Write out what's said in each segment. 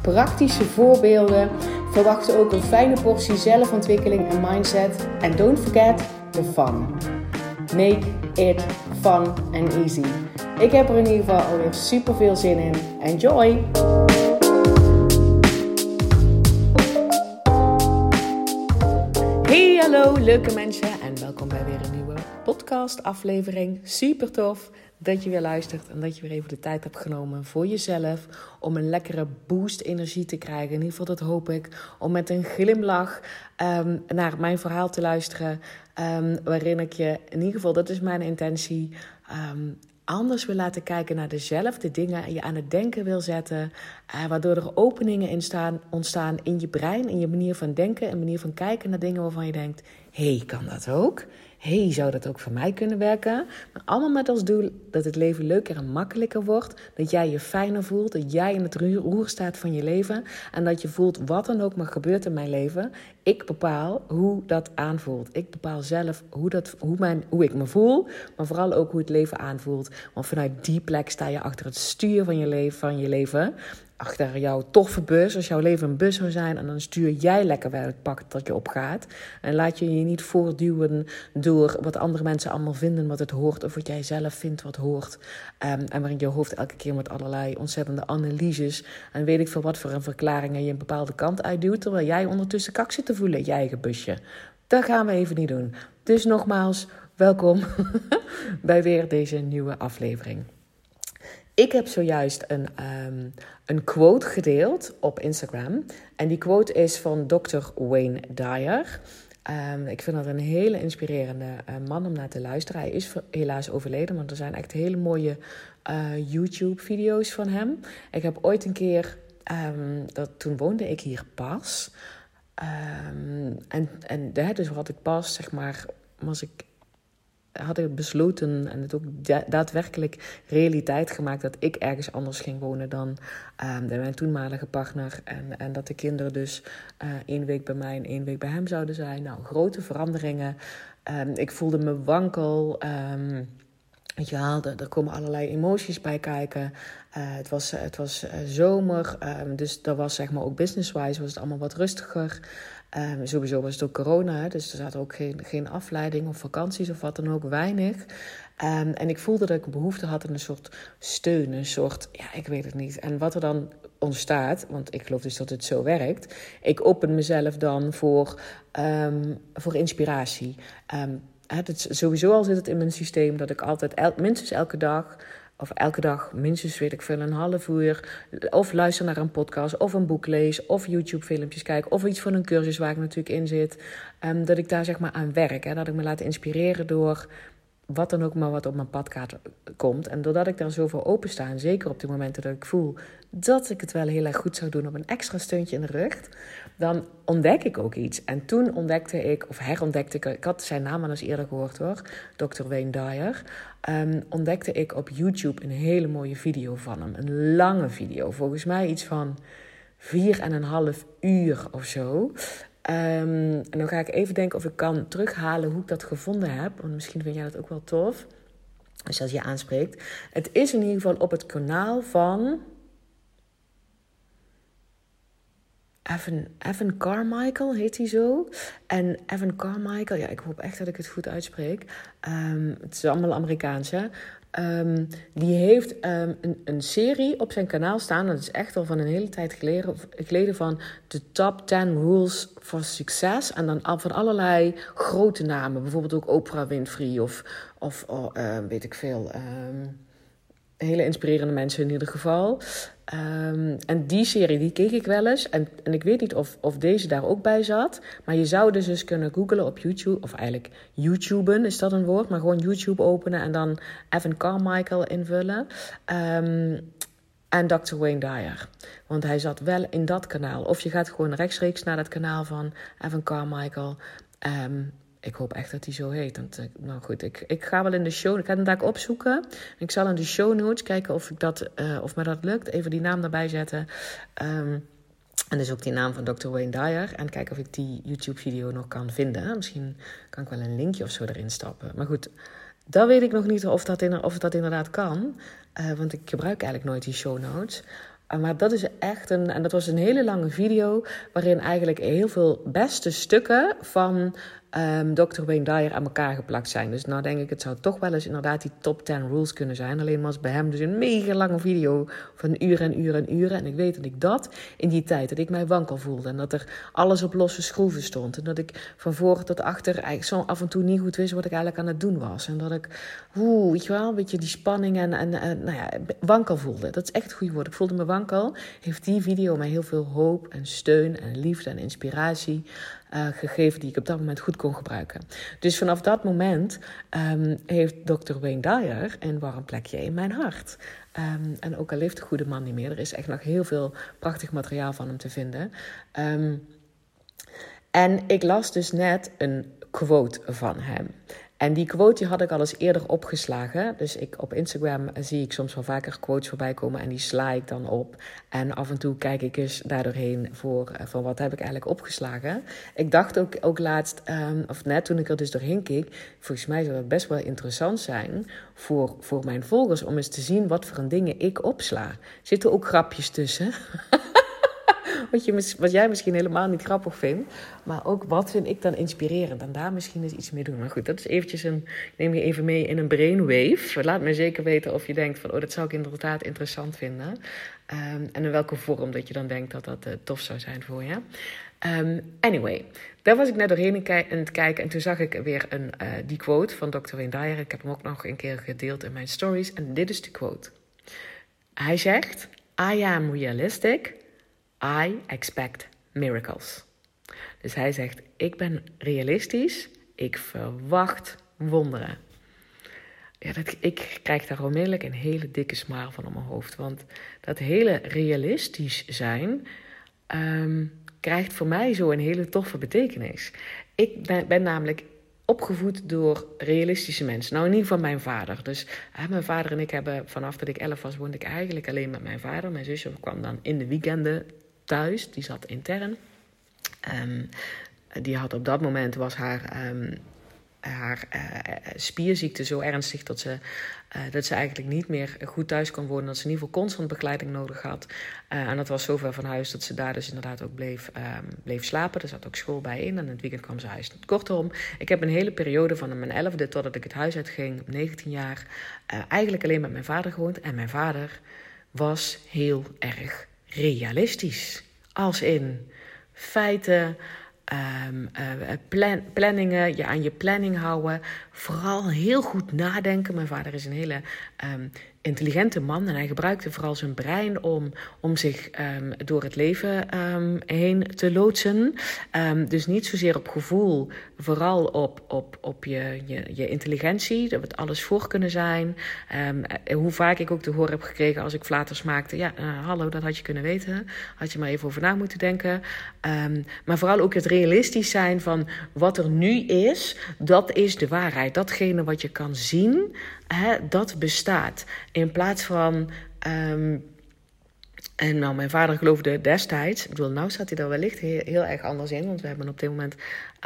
praktische voorbeelden. Verwacht ook een fijne portie zelfontwikkeling en mindset. En don't forget the fun. Make it fun and easy. Ik heb er in ieder geval alweer super veel zin in. Enjoy! Hey, hallo leuke mensen en welkom bij weer een nieuwe podcast aflevering. Super tof dat je weer luistert en dat je weer even de tijd hebt genomen voor jezelf om een lekkere boost energie te krijgen. In ieder geval dat hoop ik om met een glimlach ehm, naar mijn verhaal te luisteren, um, waarin ik je in ieder geval dat is mijn intentie. Um, anders wil laten kijken naar dezelfde dingen en je aan het denken wil zetten, uh, waardoor er openingen in staan, ontstaan in je brein, in je manier van denken en manier van kijken naar dingen waarvan je denkt: hé, hey, kan dat ook? Hey, zou dat ook voor mij kunnen werken? Maar allemaal met als doel dat het leven leuker en makkelijker wordt. Dat jij je fijner voelt. Dat jij in het roer staat van je leven. En dat je voelt wat dan ook maar gebeurt in mijn leven. Ik bepaal hoe dat aanvoelt. Ik bepaal zelf hoe, dat, hoe, mijn, hoe ik me voel. Maar vooral ook hoe het leven aanvoelt. Want vanuit die plek sta je achter het stuur van je leven. Van je leven achter jouw toffe bus, als jouw leven een bus zou zijn, en dan stuur jij lekker wel het pak dat je opgaat. En laat je je niet voortduwen door wat andere mensen allemaal vinden wat het hoort, of wat jij zelf vindt wat hoort. Um, en waarin je hoofd elke keer met allerlei ontzettende analyses en weet ik veel wat voor een verklaringen je een bepaalde kant uitduwt, terwijl jij ondertussen kak zit te voelen in je eigen busje. Dat gaan we even niet doen. Dus nogmaals, welkom bij weer deze nieuwe aflevering. Ik heb zojuist een, um, een quote gedeeld op Instagram. En die quote is van Dr. Wayne Dyer. Um, ik vind dat een hele inspirerende uh, man om naar te luisteren. Hij is helaas overleden, maar er zijn echt hele mooie uh, YouTube-video's van hem. Ik heb ooit een keer, um, dat, toen woonde ik hier pas. en, en dus had ik pas, zeg maar, was ik had ik besloten en het ook daadwerkelijk realiteit gemaakt dat ik ergens anders ging wonen dan uh, mijn toenmalige partner. En, en dat de kinderen dus uh, één week bij mij en één week bij hem zouden zijn. Nou, grote veranderingen. Um, ik voelde me wankel. Um, je wel, er, komen allerlei emoties bij kijken. Uh, het was, het was uh, zomer, dus dat was zeg maar ook business-wise was het allemaal wat rustiger. Um, sowieso was het ook corona, dus er zat ook geen, geen afleiding of vakanties of wat dan ook, weinig. Um, en ik voelde dat ik behoefte had aan een soort steun, een soort, ja, ik weet het niet. En wat er dan ontstaat, want ik geloof dus dat het zo werkt. Ik open mezelf dan voor, um, voor inspiratie. het, sowieso al zit het in mijn systeem dat ik altijd, minstens elke dag of elke dag minstens, weet ik veel, een half uur. Of luister naar een podcast, of een boek lees, of YouTube-filmpjes kijk, of iets van een cursus waar ik natuurlijk in zit. Um, dat ik daar zeg maar aan werk. Hè, dat ik me laat inspireren door wat dan ook maar wat op mijn pad komt. En doordat ik daar zo voor opensta, en zeker op de momenten dat ik voel dat ik het wel heel erg goed zou doen op een extra steuntje in de rug, dan ontdek ik ook iets. En toen ontdekte ik, of herontdekte ik, ik had zijn naam al eens eerder gehoord hoor, Dr. Wayne Dyer, um, ontdekte ik op YouTube een hele mooie video van hem. Een lange video, volgens mij iets van vier en een half uur of zo. Um, en dan ga ik even denken of ik kan terughalen hoe ik dat gevonden heb. Want misschien vind jij dat ook wel tof. Als dat je aanspreekt. Het is in ieder geval op het kanaal van. Evan, Evan Carmichael heet hij zo. En Evan Carmichael, ja, ik hoop echt dat ik het goed uitspreek. Um, het is allemaal Amerikaans, hè? Um, die heeft um, een, een, serie op zijn kanaal staan. Dat is echt al van een hele tijd geleden, geleden van de top 10 rules for success. En dan van allerlei grote namen. Bijvoorbeeld ook Oprah Winfrey of, of oh, uh, weet ik veel. Hele inspirerende mensen in ieder geval. Um, en die serie, die keek ik wel eens. En, en ik weet niet of, of deze daar ook bij zat. Maar je zou dus eens kunnen googlen op YouTube. Of eigenlijk YouTuben, is dat een woord? Maar gewoon YouTube openen en dan Evan Carmichael invullen. Um, en Dr. Wayne Dyer. Want hij zat wel in dat kanaal. Of je gaat gewoon rechtstreeks naar het kanaal van Evan Carmichael. Ehm, ik hoop echt dat hij zo heet. Want, nou goed, ik, ik ga wel in de show. Ik ga hem daar opzoeken. Ik zal in de show notes kijken of, ik dat, uh, of me dat lukt. Even die naam erbij zetten. Um, en dus ook die naam van Dr. Wayne Dyer. En kijken of ik die YouTube-video nog kan vinden. Misschien kan ik wel een linkje of zo erin stappen. Maar goed, dat weet ik nog niet of dat, in, of dat inderdaad kan. Uh, want ik gebruik eigenlijk nooit die show notes. Maar dat is echt een. En dat was een hele lange video. Waarin eigenlijk heel veel beste stukken van um, ehm, Dr. Wayne Dyer aan elkaar geplakt zijn. Dus nou denk ik, het zou toch wel eens inderdaad die top 10 rules kunnen zijn. Alleen was bij hem dus een mega lange video van uren en uren en uren. En ik weet dat ik dat in die tijd, dat ik mij wankel voelde. En dat er alles op losse schroeven stond. En dat ik van voor tot achter eigenlijk zo af en toe niet goed wist wat ik eigenlijk aan het doen was. En dat ik, oeh, weet je wel, een beetje die spanning en, en, en nou ja, wankel voelde. Dat is echt het goede woord. Ik voelde me wankel. Heeft die video mij heel veel hoop en steun en liefde en inspiratie uh, gegeven die ik op dat moment goed kon gebruiken. Dus vanaf dat moment um, heeft Dr. Wayne Dyer een warm plekje in mijn hart. Um, en ook al leeft de goede man niet meer, er is echt nog heel veel prachtig materiaal van hem te vinden. Um, en ik las dus net een quote van hem. En die quote die had ik al eens eerder opgeslagen. Dus ik, op Instagram zie ik soms wel vaker quotes voorbij komen en die sla ik dan op. En af en toe kijk ik eens daardoorheen voor eh, van wat heb ik eigenlijk opgeslagen. Ik dacht ook, ook laatst, um, of net toen ik er dus doorheen keek, volgens mij zou dat best wel interessant zijn voor, voor mijn volgers om eens te zien wat voor een dingen ik opsla. Zitten ook grapjes tussen? wat, je, wat jij misschien helemaal niet grappig vindt. Maar ook wat vind ik dan inspirerend. En daar misschien eens iets mee doen. Maar goed, dat is eventjes een... Neem je even mee in een brainwave. Laat me zeker weten of je denkt van... Oh, dat zou ik inderdaad interessant vinden. Um, en in welke vorm dat je dan denkt dat dat uh, tof zou zijn voor je. Um, anyway, daar was ik net doorheen aan het kijken. En toen zag ik weer een, uh, die quote van Dr. Wayne Dyer. Ik heb hem ook nog een keer gedeeld in mijn stories. En dit is de quote. Hij zegt... I am realistic I expect miracles. Dus hij zegt: Ik ben realistisch, ik verwacht wonderen. Ja, dat, ik krijg daar onmiddellijk een hele dikke smaal van op mijn hoofd. Want dat hele realistisch zijn um, krijgt voor mij zo een hele toffe betekenis. Ik ben, ben, namelijk opgevoed door realistische mensen. Nou, in ieder geval mijn vader. Dus hè, mijn vader en ik hebben vanaf dat ik elf was, woonde ik eigenlijk alleen met mijn vader. Mijn zusje kwam dan in de weekenden thuis. Die zat intern. Um, die had op dat moment was haar, um, haar uh, spierziekte zo ernstig dat ze, uh, dat ze eigenlijk niet meer goed thuis kon wonen. Dat ze in ieder geval constant begeleiding nodig had. En dat was zover van huis dat ze daar dus inderdaad ook bleef, um, bleef slapen. Er zat ook school bij in en het weekend kwam ze huis. Kortom, ik heb een hele periode van mijn elfde totdat ik het huis uitging, 19 jaar, eigenlijk alleen met mijn vader gewoond. En mijn vader was heel erg realistisch. Als in feiten, uh, plan, planningen, je aan je planning houden. Vooral heel goed nadenken. Mijn vader is een hele um, intelligente man en hij gebruikte vooral zijn brein om, om zich um, door het leven um, heen te loodsen. Um, dus niet zozeer op gevoel, vooral op, op, op je, je, je intelligentie, dat het alles voor kunnen zijn. hoe vaak ik ook te horen heb gekregen als ik flaters maakte, ja, uh, hallo, dat had je kunnen weten, had je maar even over na moeten denken. maar vooral ook het realistisch zijn van wat er nu is, dat is de waarheid. Datgene wat je kan zien, dat bestaat. In plaats van. Um, en nou, mijn vader geloofde destijds, ik bedoel, nou staat hij daar wellicht heel, erg anders in. Want we hebben op dit moment,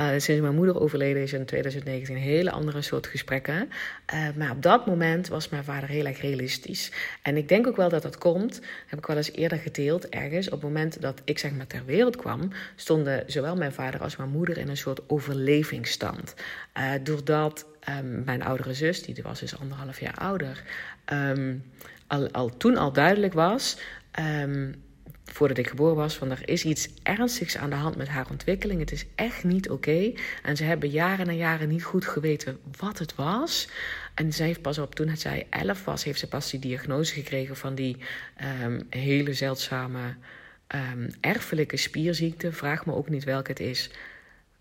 uh, sinds mijn moeder overleden is in 2019, hele andere soort gesprekken. Uh, maar op dat moment was mijn vader heel erg realistisch. En ik denk ook wel dat dat komt, heb ik wel eens eerder gedeeld ergens. Op het moment dat ik zeg maar ter wereld kwam, stonden zowel mijn vader als mijn moeder in een soort overlevingsstand. Uh, doordat um, mijn oudere zus, die was dus anderhalf jaar ouder, um, al, al toen al duidelijk was, um, voordat ik geboren was, van er is iets ernstigs aan de hand met haar ontwikkeling. Het is echt niet oké. En ze hebben jaren en jaren niet goed geweten wat het was. En zij heeft pas op, toen zij elf was, heeft ze pas die diagnose gekregen van die hele zeldzame erfelijke spierziekte. Vraag me ook niet welke het is.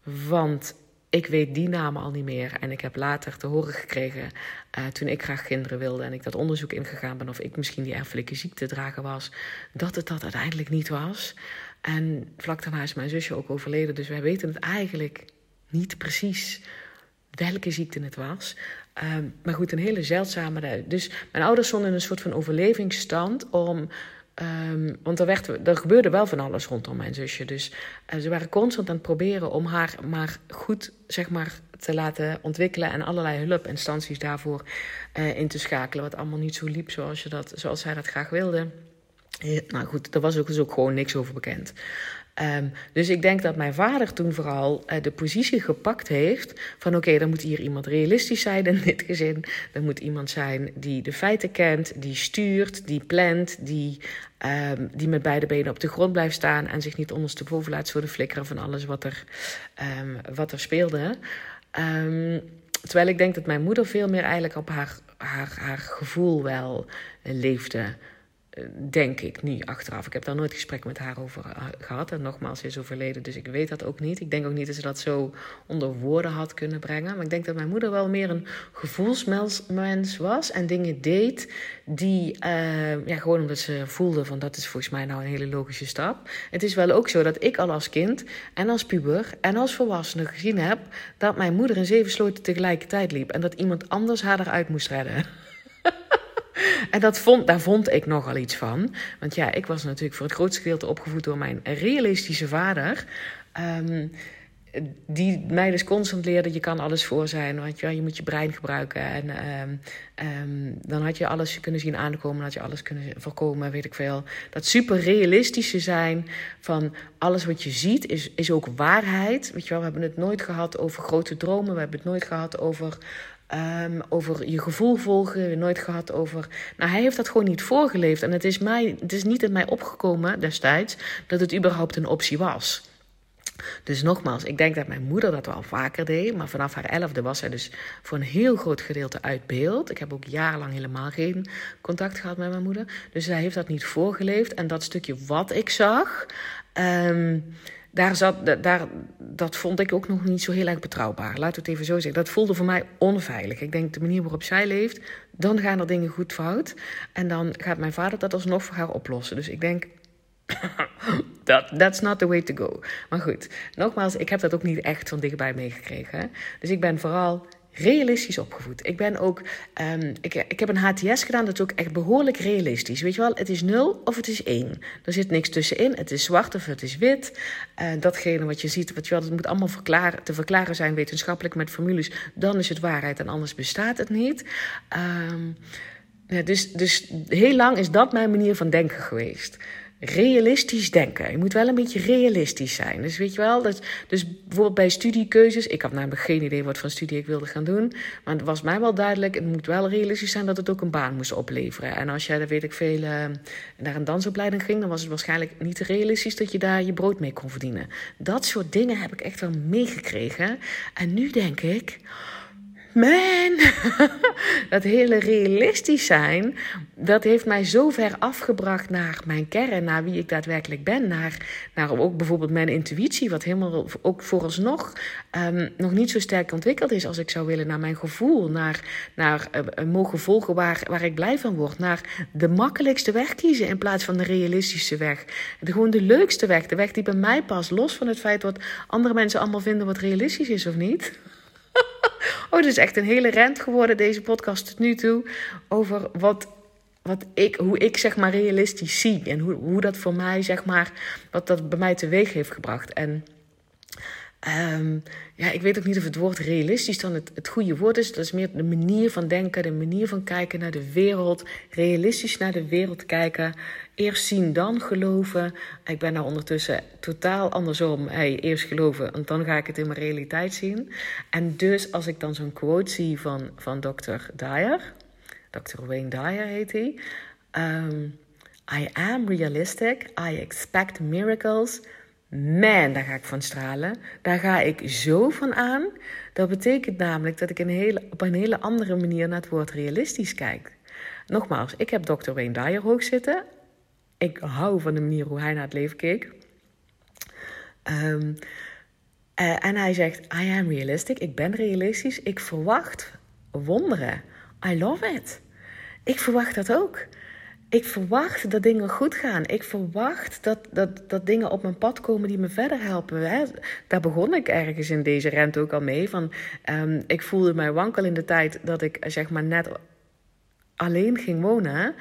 Want ik weet die namen al niet meer. En ik heb later te horen gekregen, uh, toen ik graag kinderen wilde en ik dat onderzoek ingegaan ben of ik misschien die erfelijke ziekte dragen was, dat het dat uiteindelijk niet was. En vlak daarna is mijn zusje ook overleden, dus wij weten het eigenlijk niet precies welke ziekte het was. Ehm, maar goed, een hele zeldzame. Dus mijn ouders stonden in een soort van overlevingsstand om. Ehm, want er, werd, er gebeurde wel van alles rondom mijn zusje. Dus uh, ze waren constant aan het proberen om haar maar goed zeg maar, te laten ontwikkelen. En allerlei hulpinstanties daarvoor uh, in te schakelen. Wat allemaal niet zo liep zoals, je dat, zoals zij dat graag wilde. nou goed, er was ook, dus ook gewoon niks over bekend. Um, dus ik denk dat mijn vader toen vooral uh, de positie gepakt heeft van oké, dan moet hier iemand realistisch zijn in dit gezin. Er moet iemand zijn die de feiten kent, die stuurt, die plant, die, um, die met beide benen op de grond blijft staan en zich niet ondersteboven laat zo de flikkeren van alles wat er, um, wat er speelde. terwijl ik denk dat mijn moeder veel meer eigenlijk op haar, haar, haar gevoel wel leefde denk ik nu achteraf. Ik heb daar nooit gesprek met haar over eh, gehad. En nogmaals, ze is overleden, dus ik weet dat ook niet. Ik denk ook niet dat ze dat zo onder woorden had kunnen brengen. Maar ik denk dat mijn moeder wel meer een gevoelsmens was en dingen deed die, uh, ja, gewoon omdat ze voelde van dat is volgens mij nou een hele logische stap. Het is wel ook zo dat ik al als kind en als puber en als volwassene gezien heb dat mijn moeder in zeven sloten tegelijkertijd liep en dat iemand anders haar eruit moest redden. En dat vond, daar vond ik nogal iets van. Want ja, ik was natuurlijk voor het grootste gedeelte opgevoed door mijn realistische vader. Um, die mij dus constant leerde, je kan alles voor zijn. Want je, je moet je brein gebruiken. En um, um, dan had je alles kunnen zien aankomen, had je alles kunnen voorkomen, weet ik veel. Dat super realistische zijn van alles wat je ziet is, is ook waarheid. Weet je wel, we hebben het nooit gehad over grote dromen. We hebben het nooit gehad over Um, over je gevoel volgen, nooit gehad over. Nou, hij heeft dat gewoon niet voorgeleefd. En het is, mij, het is niet in mij opgekomen destijds dat het überhaupt een optie was. Dus nogmaals, ik denk dat mijn moeder dat wel vaker deed. Maar vanaf haar elfde was zij dus voor een heel groot gedeelte uit beeld. Ik heb ook jarenlang helemaal geen contact gehad met mijn moeder. Dus zij heeft dat niet voorgeleefd. En dat stukje wat ik zag. Um, daar zat, daar, dat vond ik ook nog niet zo heel erg betrouwbaar. Laten we het even zo zeggen. Dat voelde voor mij onveilig. Ik denk de manier waarop zij leeft, dan gaan er dingen goed fout. En dan gaat mijn vader dat alsnog voor haar oplossen. Dus ik denk, that, that's not the way to go. Maar goed, nogmaals, ik heb dat ook niet echt van dichtbij meegekregen. Dus ik ben vooral realistisch opgevoed. Ik ben ook, um, ik, ik heb een HTS gedaan, dat is ook echt behoorlijk realistisch. Weet je wel, het is nul of het is één. Er zit niks tussenin. Het is zwart of het is wit. Uh, datgene wat je ziet, wat je wel, het moet allemaal verklaren, te verklaren zijn wetenschappelijk met formules. Dan is het waarheid en anders bestaat het niet. Um, ja, dus, dus heel lang is dat mijn manier van denken geweest realistisch denken. Je moet wel een beetje realistisch zijn. Dus weet je wel, dat, dus bijvoorbeeld bij studiekeuzes. Ik had namelijk geen idee wat voor studie ik wilde gaan doen. Maar het was mij wel duidelijk, het moet wel realistisch zijn dat het ook een baan moest opleveren. En als jij, weet ik veel, uh, naar een dansopleiding ging, dan was het waarschijnlijk niet realistisch dat je daar je brood mee kon verdienen. Dat soort dingen heb ik echt wel meegekregen. En nu denk ik man, dat hele realistisch zijn, dat heeft mij zo ver afgebracht naar mijn kern, naar wie ik daadwerkelijk ben, naar, naar ook bijvoorbeeld mijn intuïtie, wat helemaal ook vooralsnog um, nog niet zo sterk ontwikkeld is als ik zou willen, naar mijn gevoel, naar, naar uh, mogen volgen waar, waar ik blij van word, naar de makkelijkste weg kiezen in plaats van de realistische weg. De, gewoon de leukste weg, de weg die bij mij past, los van het feit wat andere mensen allemaal vinden wat realistisch is of niet. Oh, het is echt een hele rent geworden, deze podcast tot nu toe. Over wat, wat ik, hoe ik zeg maar realistisch zie. En hoe, hoe dat voor mij, zeg maar, wat dat bij mij teweeg heeft gebracht. En um, ja, ik weet ook niet of het woord realistisch dan het, het goede woord is. Dat is meer de manier van denken, de manier van kijken naar de wereld. Realistisch naar de wereld kijken. Eerst zien, dan geloven. Ik ben nou ondertussen totaal andersom. Eerst geloven, want dan ga ik het in mijn realiteit zien. En dus als ik dan zo'n quote zie van, van Dr. Dyer, Dr. Wayne Dyer heet hij. Um, I am realistic. I expect miracles. Man, daar ga ik van stralen. Daar ga ik zo van aan. Dat betekent namelijk dat ik een hele, op een hele andere manier naar het woord realistisch kijk. Nogmaals, ik heb Dr. Wayne Dyer hoog zitten. Ik hou van de manier hoe hij naar het leven keek. Um, uh, en hij zegt: I am realistic. Ik ben realistisch. Ik verwacht wonderen. I love it. Ik verwacht dat ook. Ik verwacht dat dingen goed gaan. Ik verwacht dat, dat, dat dingen op mijn pad komen die me verder helpen. Daar begon ik ergens in deze rente ook al mee. Van, um, ik voelde mij wankel in de tijd dat ik zeg maar net alleen ging wonen.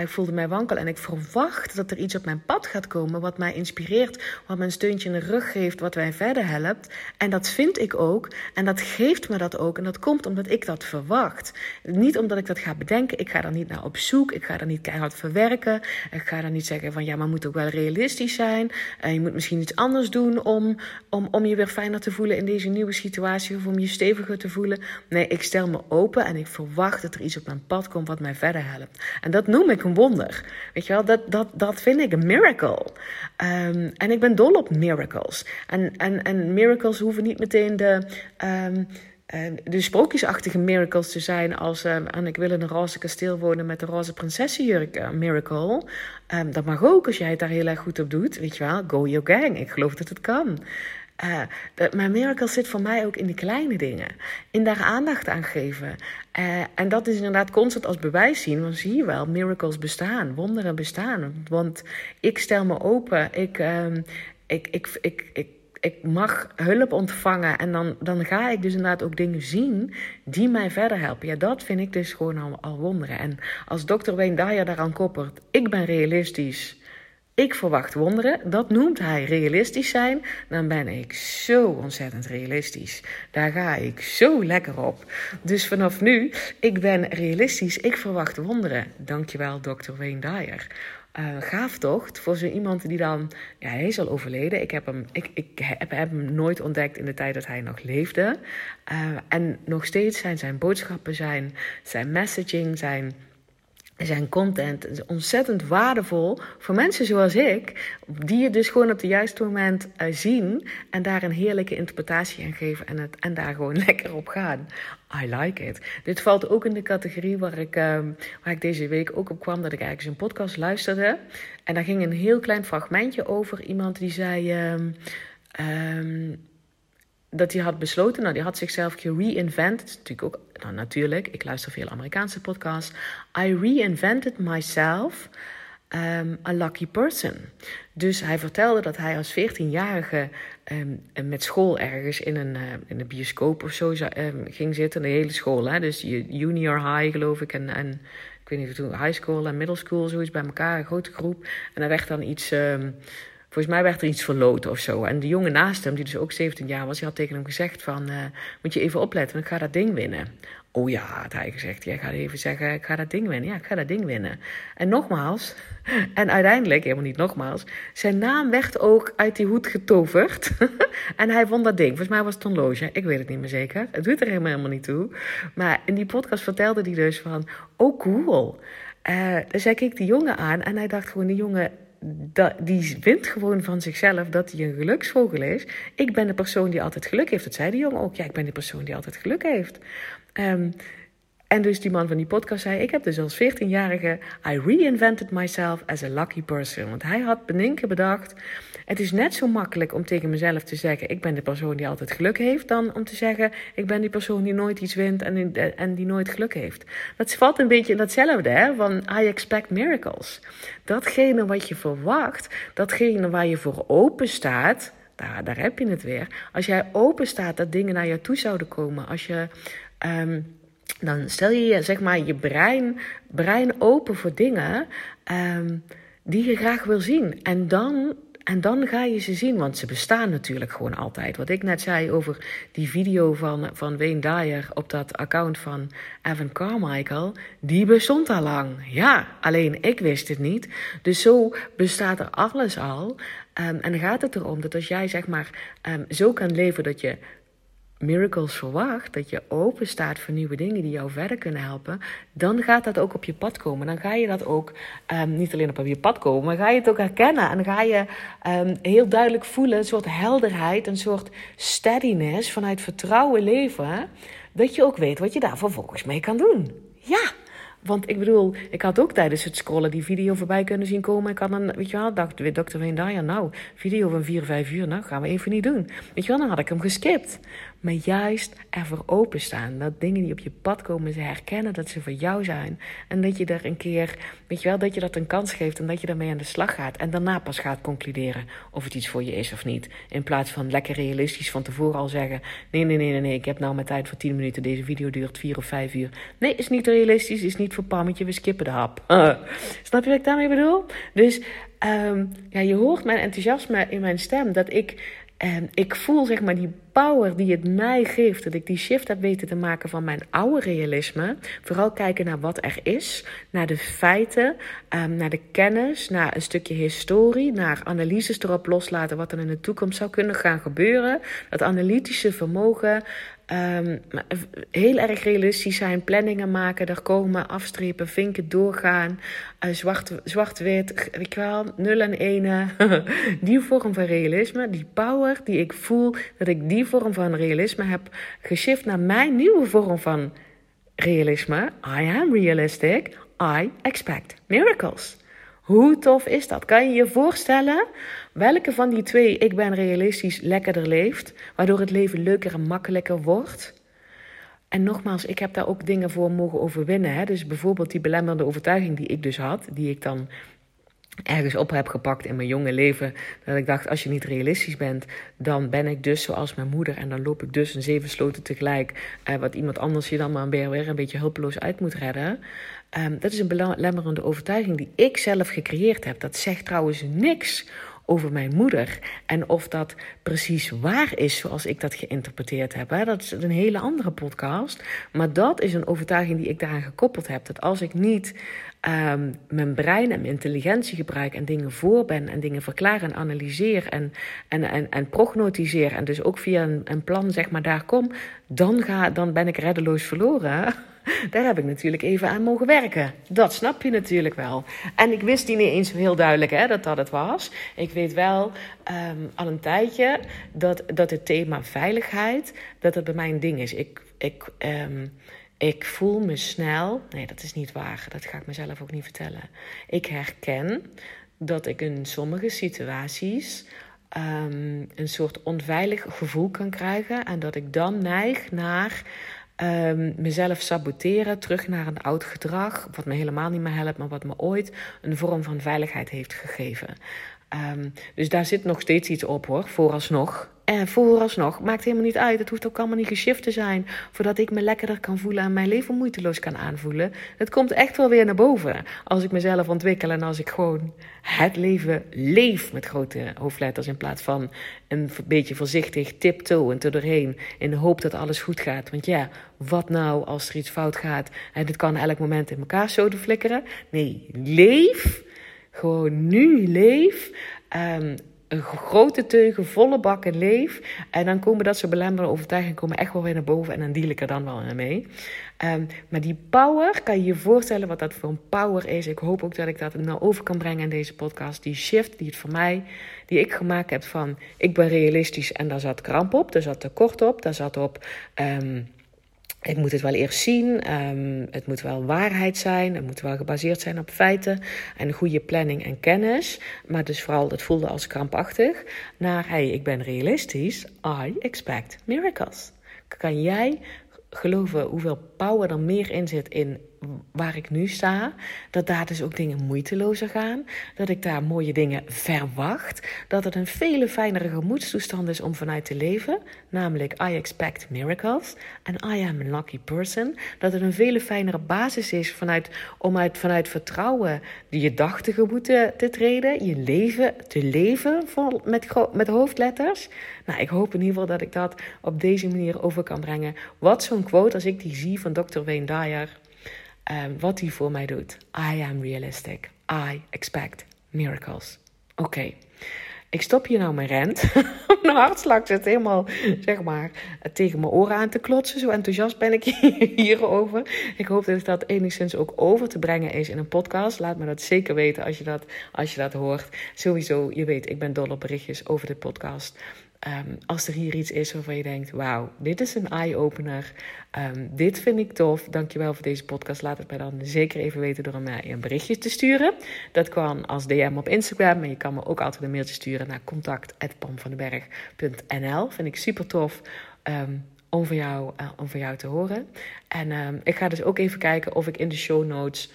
Ik voelde mij wankel en ik verwacht dat er iets op mijn pad gaat komen wat mij inspireert, wat me een steuntje in de rug geeft, wat mij verder helpt. En dat vind ik ook en dat geeft me dat ook en dat komt omdat ik dat verwacht. Niet omdat ik dat ga bedenken, ik ga er niet naar op zoek, ik ga er niet keihard verwerken. Ik ga er niet zeggen van ja, maar moet ook wel realistisch zijn. En je moet misschien iets anders doen om, om, om je weer fijner te voelen in deze nieuwe situatie of om je steviger te voelen. Nee, ik stel me open en ik verwacht dat er iets op mijn pad komt wat mij verder helpt. En dat noem ik een wonder. Weet je wel, dat, dat, dat vind ik een miracle. Um, en ik ben dol op miracles. En, en, en miracles hoeven niet meteen de. Um, de sprookjesachtige miracles te zijn als um, en ik wil in een roze kasteel wonen met een roze prinsessenjurk uh, miracle. Dat mag ook als jij het daar heel erg goed op doet. Weet je wel, go your gang. Ik geloof dat het kan. Uh, maar miracle zit voor mij ook in de kleine dingen. In daar aandacht aan geven. Uh, en dat is inderdaad constant als bewijs zien. Want zie je wel, miracles bestaan, wonderen bestaan. Want ik stel me open. Ik, uh, ik, ik, ik, ik, ik mag hulp ontvangen. En dan, dan ga ik dus inderdaad ook dingen zien die mij verder helpen. Ja, dat vind ik dus gewoon al, al wonderen. En als dokter Wayne Dyer daaraan koppert, ik ben realistisch. Ik verwacht wonderen, dat noemt hij realistisch zijn. Dan ben ik zo ontzettend realistisch. Daar ga ik zo lekker op. Dus vanaf nu, ik ben realistisch, ik verwacht wonderen. Dankjewel, Dr. Wayne Dyer. Uh, gaaf toch? Voor zo iemand die dan, ja, hij is al overleden. Ik heb hem, ik, ik heb, hem nooit ontdekt in de tijd dat hij nog leefde. Uh, en nog steeds zijn zijn boodschappen, zijn, zijn messaging, zijn zijn content is ontzettend waardevol voor mensen zoals ik, die het dus gewoon op het juiste moment uh, zien en daar een heerlijke interpretatie aan geven en, het, en daar gewoon lekker op gaan. I like it. Dit valt ook in de categorie waar ik, uh, waar ik deze week ook op kwam, dat ik eigenlijk een podcast luisterde. En daar ging een heel klein fragmentje over iemand die zei. Uh, dat hij had besloten, nou, die had zichzelf gereinvent. Dat is natuurlijk ook, nou, natuurlijk, ik luister veel Amerikaanse podcasts. I reinvented myself um, a lucky person. Dus hij vertelde dat hij als 14-jarige um, met school ergens in een, uh, in bioscoop of zo um, ging zitten. De hele school, hè? dus junior high geloof ik en, en ik weet niet toen high school en middle school, zoiets bij elkaar, een grote groep. En er werd dan iets Volgens mij werd er iets verloot of zo. En de jongen naast hem, die dus ook 17 jaar was, die had tegen hem gezegd van... Uh, moet je even opletten, want ik ga dat ding winnen. Oh ja, had hij gezegd. Jij gaat even zeggen, ik ga dat ding winnen. Ja, ik ga dat ding winnen. En nogmaals, en uiteindelijk, helemaal niet nogmaals... zijn naam werd ook uit die hoed getoverd. en hij won dat ding. Volgens mij was het een loge. Ik weet het niet meer zeker. Het doet er helemaal, helemaal niet toe. Maar in die podcast vertelde hij dus van... Oh, cool. Uh, dus hij keek die jongen aan en hij dacht gewoon... Die jongen dat, die wint gewoon van zichzelf dat hij een geluksvogel is. Ik ben de persoon die altijd geluk heeft. Dat zei de jongen ook. Ja, ik ben de persoon die altijd geluk heeft. Um, en dus die man van die podcast zei: Ik heb dus als 14-jarige. I reinvented myself as a lucky person. Want hij had bedenken bedacht. Het is net zo makkelijk om tegen mezelf te zeggen: Ik ben de persoon die altijd geluk heeft. dan om te zeggen: Ik ben die persoon die nooit iets wint en, en die nooit geluk heeft. Dat valt een beetje in datzelfde, hè? Van I expect miracles. Datgene wat je verwacht, datgene waar je voor open staat. Daar, daar heb je het weer. Als jij open staat dat dingen naar je toe zouden komen. Als je. Um, dan stel je zeg maar, je brein, brein open voor dingen um, die je graag wil zien. En dan, en dan ga je ze zien, want ze bestaan natuurlijk gewoon altijd. Wat ik net zei over die video van, van Wayne Dyer op dat account van Evan Carmichael, die bestond al lang. Ja, alleen ik wist het niet. Dus zo bestaat er alles al. Um, en gaat het erom dat als jij zeg maar um, zo kan leven dat je miracles verwacht, dat je open staat voor nieuwe dingen die jou verder kunnen helpen, dan gaat dat ook op je pad komen. Dan ga je dat ook um, niet alleen op je pad komen, maar ga je het ook herkennen. En dan ga je um, heel duidelijk voelen, een soort helderheid, een soort steadiness vanuit vertrouwen leven, dat je ook weet wat je daar vervolgens mee kan doen. Ja, Want ik bedoel, ik had ook tijdens het scrollen die video voorbij kunnen zien komen. Ik had een, weet je wel, dacht Dr. Wendaya, nou, video van 4, 5 uur, nou, gaan we even niet doen. Weet je wel, dan had ik hem geskipt. Maar juist ervoor openstaan. Dat dingen die op je pad komen, ze herkennen dat ze voor jou zijn. En dat je er een keer, weet je wel, dat je dat een kans geeft en dat je daarmee aan de slag gaat. En daarna pas gaat concluderen of het iets voor je is of niet. In plaats van lekker realistisch van tevoren al zeggen: nee, nee, nee, nee, nee ik heb nou mijn tijd voor 10 minuten. Deze video duurt 4 of 5 uur. Nee, is niet realistisch, is niet voor pammetje, we skippen de hap. Snap je wat ik daarmee bedoel? Dus um, ja, je hoort mijn enthousiasme in mijn stem dat ik en ik voel zeg maar die power die het mij geeft, dat ik die shift heb weten te maken van mijn oude realisme. Vooral kijken naar wat er is, naar de feiten, um, naar de kennis, naar een stukje historie, naar analyses erop loslaten wat er in de toekomst zou kunnen gaan gebeuren. Dat analytische vermogen, Um, heel erg realistisch zijn, planningen maken, er komen, afstrepen, vinken, doorgaan, uh, zwart-wit, zwart nul en ene. die vorm van realisme, die power die ik voel, dat ik die vorm van realisme heb geshift naar mijn nieuwe vorm van realisme. I am realistic, I expect miracles. Hoe tof is dat? Kan je je voorstellen welke van die twee ik ben realistisch lekkerder leeft, waardoor het leven leuker en makkelijker wordt? En nogmaals, ik heb daar ook dingen voor mogen overwinnen. Hè? Dus bijvoorbeeld die belemmerende overtuiging die ik dus had, die ik dan ergens op heb gepakt in mijn jonge leven. Dat ik dacht, als je niet realistisch bent, dan ben ik dus zoals mijn moeder. En dan loop ik dus een zeven sloten tegelijk. Eh, wat iemand anders je dan maar weer een beetje hulpeloos uit moet redden. Um, dat is een belemmerende overtuiging die ik zelf gecreëerd heb. Dat zegt trouwens niks over mijn moeder. En of dat precies waar is zoals ik dat geïnterpreteerd heb. Hè? Dat is een hele andere podcast. Maar dat is een overtuiging die ik daaraan gekoppeld heb. Dat als ik niet um, mijn brein en mijn intelligentie gebruik en dingen voor ben en dingen verklaar en analyseer en, en, en, en prognotiseer en dus ook via een, een plan zeg maar daar kom, dan, ga, dan ben ik reddeloos verloren. Daar heb ik natuurlijk even aan mogen werken. Dat snap je natuurlijk wel. En ik wist niet eens heel duidelijk hè, dat dat het was. Ik weet wel um, al een tijdje dat, dat het thema veiligheid, dat het bij mij een ding is. Ik, ik, um, ik voel me snel. Nee, dat is niet waar. Dat ga ik mezelf ook niet vertellen. Ik herken dat ik in sommige situaties um, een soort onveilig gevoel kan krijgen. En dat ik dan neig naar um, mezelf saboteren, terug naar een oud gedrag. Wat me helemaal niet meer helpt, maar wat me ooit een vorm van veiligheid heeft gegeven. Um, dus daar zit nog steeds iets op hoor, vooralsnog. En vooralsnog, maakt helemaal niet uit. Het hoeft ook allemaal niet geshift te zijn. Voordat ik me lekkerder kan voelen en mijn leven moeiteloos kan aanvoelen. Het komt echt wel weer naar boven. Als ik mezelf ontwikkel en als ik gewoon het leven leef met grote hoofdletters. In plaats van een beetje voorzichtig tiptoe en doorheen. In de hoop dat alles goed gaat. Want ja, wat nou als er iets fout gaat en het kan elk moment in elkaar zo flikkeren. Nee, leef. Gewoon nu leef. Um, een grote teugen, volle bakken leef. En dan komen dat soort belemmerende overtuigingen komen echt wel weer naar boven. En dan deal ik er dan wel mee. Um, maar die power, kan je je voorstellen wat dat voor een power is. Ik hoop ook dat ik dat nou over kan brengen in deze podcast. Die shift die het voor mij, die ik gemaakt heb van... Ik ben realistisch en daar zat kramp op, daar zat tekort op, daar zat op... Um, ik moet het wel eerst zien. Um, het moet wel waarheid zijn. Het moet wel gebaseerd zijn op feiten. En goede planning en kennis. Maar dus vooral, het voelde als krampachtig. Naar, hey, ik ben realistisch. I expect miracles. Kan jij geloven hoeveel power er meer in zit in waar ik nu sta, dat daar dus ook dingen moeitelozer gaan. Dat ik daar mooie dingen verwacht. Dat het een vele fijnere gemoedstoestand is om vanuit te leven. Namelijk, I expect miracles. En I am a lucky person. Dat het een vele fijnere basis is vanuit, om uit, vanuit vertrouwen je dag tegemoet te, treden. Je leven te leven vol, met, met hoofdletters. Nou, ik hoop in ieder geval dat ik dat op deze manier over kan brengen. Wat zo'n quote, als ik die zie van Dr. Wayne Dyer um, wat hij voor mij doet. I am realistic. I expect miracles. Oké. Ik stop hier nou mijn rent. mijn hartslag zit helemaal, zeg maar, tegen mijn oren aan te klotsen. Zo enthousiast ben ik hierover. Ik hoop dat dat enigszins ook over te brengen is in een podcast. Laat me dat zeker weten als je dat, als je dat hoort. Sowieso, je weet, ik ben dol op berichtjes over de podcast. Ehm, als er hier iets is waarvan je denkt: wauw, dit is een eye-opener. Um, dit vind ik tof. Dankjewel voor deze podcast. Laat het mij dan zeker even weten door mij een berichtje te sturen. Dat kan als DM op Instagram. Maar je kan me ook altijd een mailtje sturen naar contact.pamvandenberg.nl. Vind ik super tof. Um, om van jou, uh, om jou te horen. En ik ga dus ook even kijken of ik in de show notes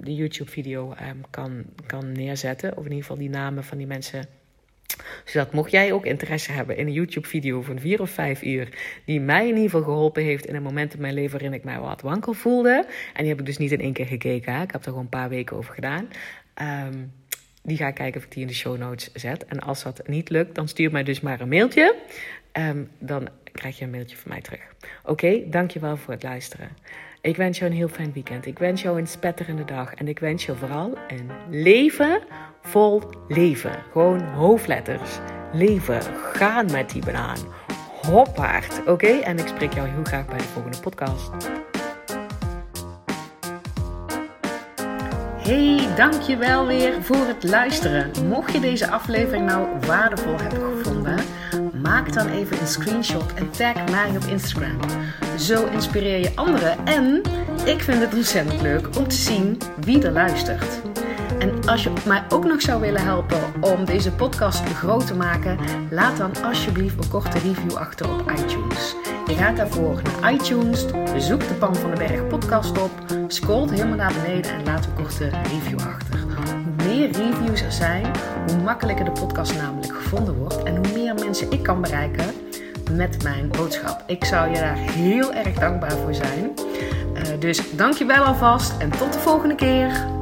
de YouTube-video kan, kan neerzetten. Of in ieder geval die namen van die mensen zodat mocht jij ook interesse hebben in een YouTube-video van vier of vijf uur, die mij in ieder geval geholpen heeft in een moment in mijn leven waarin ik mij wat wankel voelde. En die heb ik dus niet in één keer gekeken, ik heb er gewoon een paar weken over gedaan. Um, die ga ik kijken of ik die in de show notes zet. En als dat niet lukt, dan stuur mij dus maar een mailtje. Um, dan krijg je een mailtje van mij terug. Oké, okay, dankjewel voor het luisteren. Ik wens jou een heel fijn weekend. Ik wens jou een spetterende dag. En ik wens je vooral een leven vol leven. Gewoon hoofdletters. Leven. Gaan met die banaan. Hoppaard. Oké? En ik spreek jou heel graag bij de volgende podcast. Hey, dankjewel weer voor het luisteren. Mocht je deze aflevering nou waardevol hebben gevonden, maak dan even een screenshot en tag mij op Instagram. Zo inspireer je anderen en ik vind het ontzettend leuk om te zien wie er luistert. En als je mij ook nog zou willen helpen om deze podcast groot te maken, laat dan alsjeblieft een korte review achter op iTunes. Je gaat daarvoor naar iTunes, zoek de Pan van de Berg podcast op, scrolt helemaal naar beneden en laat een korte review achter. Hoe meer reviews er zijn, hoe makkelijker de podcast namelijk gevonden wordt en hoe meer mensen ik kan bereiken met mijn boodschap. Ik zou je daar heel erg dankbaar voor zijn. Uh, dus dankjewel alvast en tot de volgende keer.